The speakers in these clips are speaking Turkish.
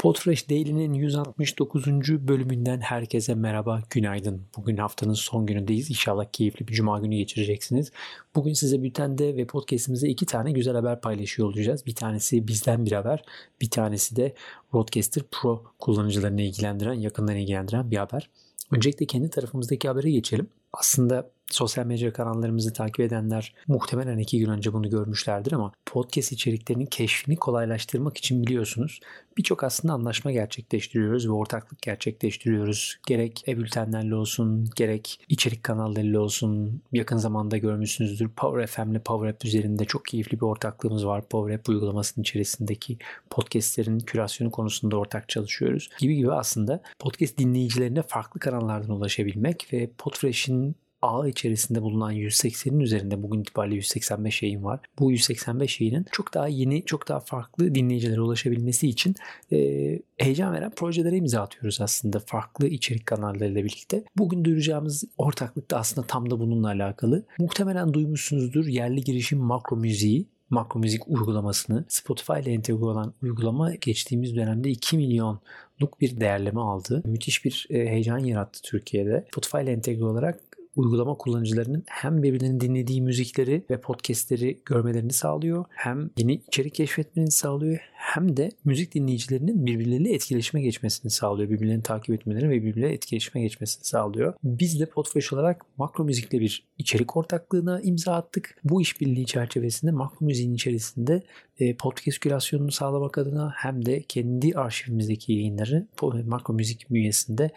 Podfresh Daily'nin 169. bölümünden herkese merhaba, günaydın. Bugün haftanın son günündeyiz. İnşallah keyifli bir cuma günü geçireceksiniz. Bugün size bültende ve podcastimizde iki tane güzel haber paylaşıyor olacağız. Bir tanesi bizden bir haber, bir tanesi de Roadcaster Pro kullanıcılarını ilgilendiren, yakından ilgilendiren bir haber. Öncelikle kendi tarafımızdaki habere geçelim. Aslında sosyal medya kanallarımızı takip edenler muhtemelen iki gün önce bunu görmüşlerdir ama podcast içeriklerinin keşfini kolaylaştırmak için biliyorsunuz birçok aslında anlaşma gerçekleştiriyoruz ve ortaklık gerçekleştiriyoruz. Gerek e-bültenlerle olsun, gerek içerik kanallarıyla olsun. Yakın zamanda görmüşsünüzdür Power FM ile Power App üzerinde çok keyifli bir ortaklığımız var. Power App uygulamasının içerisindeki podcastlerin kürasyonu konusunda ortak çalışıyoruz. Gibi gibi aslında podcast dinleyicilerine farklı kanallardan ulaşabilmek ve Podfresh'in ağ içerisinde bulunan 180'in üzerinde bugün itibariyle 185 yayın var. Bu 185 yayının çok daha yeni, çok daha farklı dinleyicilere ulaşabilmesi için e, heyecan veren projelere imza atıyoruz aslında farklı içerik kanallarıyla birlikte. Bugün duyuracağımız ortaklık da aslında tam da bununla alakalı. Muhtemelen duymuşsunuzdur yerli girişim makro müziği makro müzik uygulamasını Spotify ile entegre olan uygulama geçtiğimiz dönemde 2 milyonluk bir değerleme aldı. Müthiş bir e, heyecan yarattı Türkiye'de. Spotify ile entegre olarak uygulama kullanıcılarının hem birbirlerinin dinlediği müzikleri ve podcastleri görmelerini sağlıyor. Hem yeni içerik keşfetmeni sağlıyor. Hem de müzik dinleyicilerinin birbirleriyle etkileşime geçmesini sağlıyor. Birbirlerini takip etmelerini ve birbirleriyle etkileşime geçmesini sağlıyor. Biz de Podfresh olarak makro müzikle bir içerik ortaklığına imza attık. Bu işbirliği çerçevesinde makro müziğin içerisinde e, podcast kürasyonunu sağlamak adına hem de kendi arşivimizdeki yayınları makro müzik bünyesinde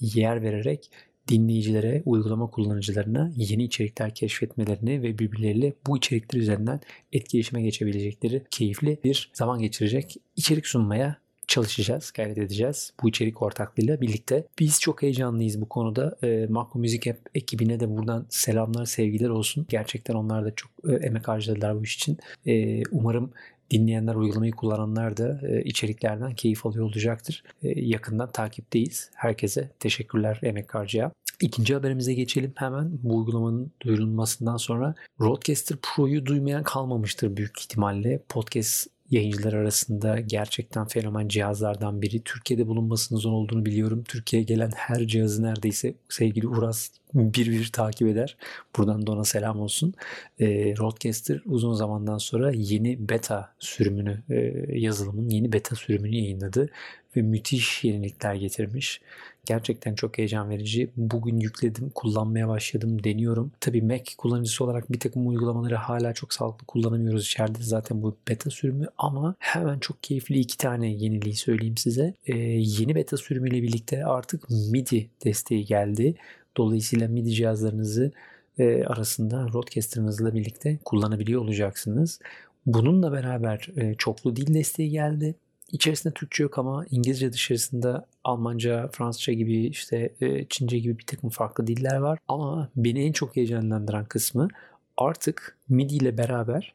yer vererek dinleyicilere, uygulama kullanıcılarına yeni içerikler keşfetmelerini ve birbirleriyle bu içerikler üzerinden etkileşime geçebilecekleri keyifli bir zaman geçirecek içerik sunmaya çalışacağız, gayret edeceğiz bu içerik ortaklığıyla birlikte. Biz çok heyecanlıyız bu konuda. E, Makro Müzik App ekibine de buradan selamlar, sevgiler olsun. Gerçekten onlar da çok e, emek harcadılar bu iş için. E, umarım dinleyenler, uygulamayı kullananlar da e, içeriklerden keyif alıyor olacaktır. E, yakından takipteyiz. Herkese teşekkürler emek harcaya. İkinci haberimize geçelim hemen. Bu uygulamanın duyurulmasından sonra Roadcaster Pro'yu duymayan kalmamıştır büyük ihtimalle. Podcast yayıncılar arasında gerçekten fenomen cihazlardan biri. Türkiye'de bulunmasının zor olduğunu biliyorum. Türkiye'ye gelen her cihazı neredeyse sevgili Uras bir bir takip eder. Buradan da ona selam olsun. E, Roadcaster uzun zamandan sonra yeni beta sürümünü, e, yazılımın yeni beta sürümünü yayınladı ve müthiş yenilikler getirmiş. Gerçekten çok heyecan verici. Bugün yükledim, kullanmaya başladım, deniyorum. Tabii Mac kullanıcısı olarak bir takım uygulamaları hala çok sağlıklı kullanamıyoruz içeride. Zaten bu beta sürümü ama hemen çok keyifli iki tane yeniliği söyleyeyim size. Ee, yeni beta sürümüyle birlikte artık MIDI desteği geldi. Dolayısıyla MIDI cihazlarınızı e, arasında Rodecaster'ınızla birlikte kullanabiliyor olacaksınız. Bununla beraber e, çoklu dil desteği geldi. İçerisinde Türkçe yok ama İngilizce dışarısında Almanca, Fransızca gibi işte e, Çince gibi bir takım farklı diller var. Ama beni en çok heyecanlandıran kısmı artık MIDI ile beraber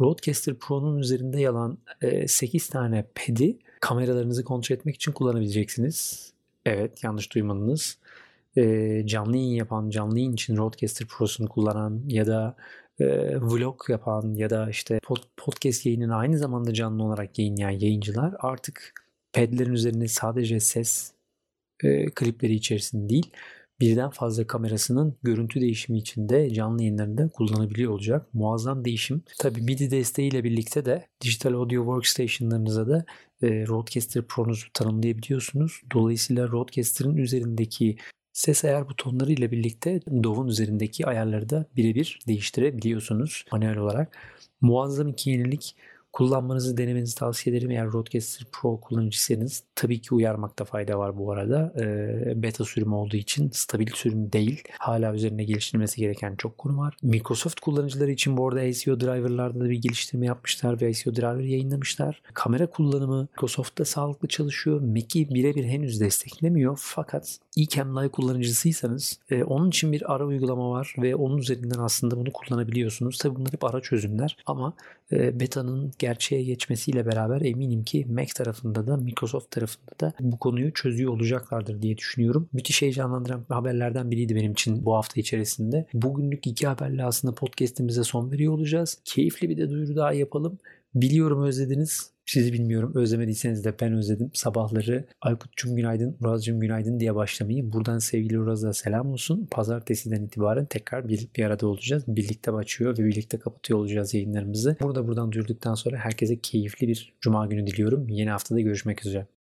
Rodecaster Pro'nun üzerinde yalan 8 tane pad'i kameralarınızı kontrol etmek için kullanabileceksiniz. Evet yanlış duymadınız. Canlı yayın yapan, canlı yayın için Rodecaster Pro'sunu kullanan ya da e, vlog yapan ya da işte pod, podcast yayınını aynı zamanda canlı olarak yayınlayan yayıncılar artık padlerin üzerine sadece ses e, klipleri içerisinde değil birden fazla kamerasının görüntü değişimi için de canlı yayınlarında kullanabiliyor olacak. Muazzam değişim. Tabi MIDI desteğiyle birlikte de Digital Audio Workstation'larınıza da e, Rodecaster Pro'nuzu tanımlayabiliyorsunuz. Dolayısıyla Rodecaster'ın üzerindeki Ses ayar butonları ile birlikte DAW'un üzerindeki ayarları da birebir değiştirebiliyorsunuz manuel olarak. Muazzam iki yenilik kullanmanızı denemenizi tavsiye ederim. Eğer Rodecaster Pro kullanıcısınız tabii ki uyarmakta fayda var bu arada. E, beta sürümü olduğu için stabil sürüm değil. Hala üzerine geliştirilmesi gereken çok konu var. Microsoft kullanıcıları için bu arada SEO driver'larda da bir geliştirme yapmışlar ve SEO driver yayınlamışlar. Kamera kullanımı Microsoft'ta sağlıklı çalışıyor. Mac'i birebir henüz desteklemiyor fakat eCam Live kullanıcısıysanız e, onun için bir ara uygulama var ve onun üzerinden aslında bunu kullanabiliyorsunuz. Tabii bunlar hep ara çözümler ama e, beta'nın gerçeğe geçmesiyle beraber eminim ki Mac tarafında da Microsoft tarafında da bu konuyu çözüyor olacaklardır diye düşünüyorum. Müthiş heyecanlandıran haberlerden biriydi benim için bu hafta içerisinde. Bugünlük iki haberle aslında podcastimize son veriyor olacağız. Keyifli bir de duyuru daha yapalım. Biliyorum özlediniz. Sizi bilmiyorum özlemediyseniz de ben özledim. Sabahları Aykut'cum günaydın, Uraz'cum günaydın diye başlamayı. Buradan sevgili Uraz'a selam olsun. Pazartesiden itibaren tekrar bir, bir arada olacağız. Birlikte açıyor ve birlikte kapatıyor olacağız yayınlarımızı. Burada buradan duyurduktan sonra herkese keyifli bir cuma günü diliyorum. Yeni haftada görüşmek üzere.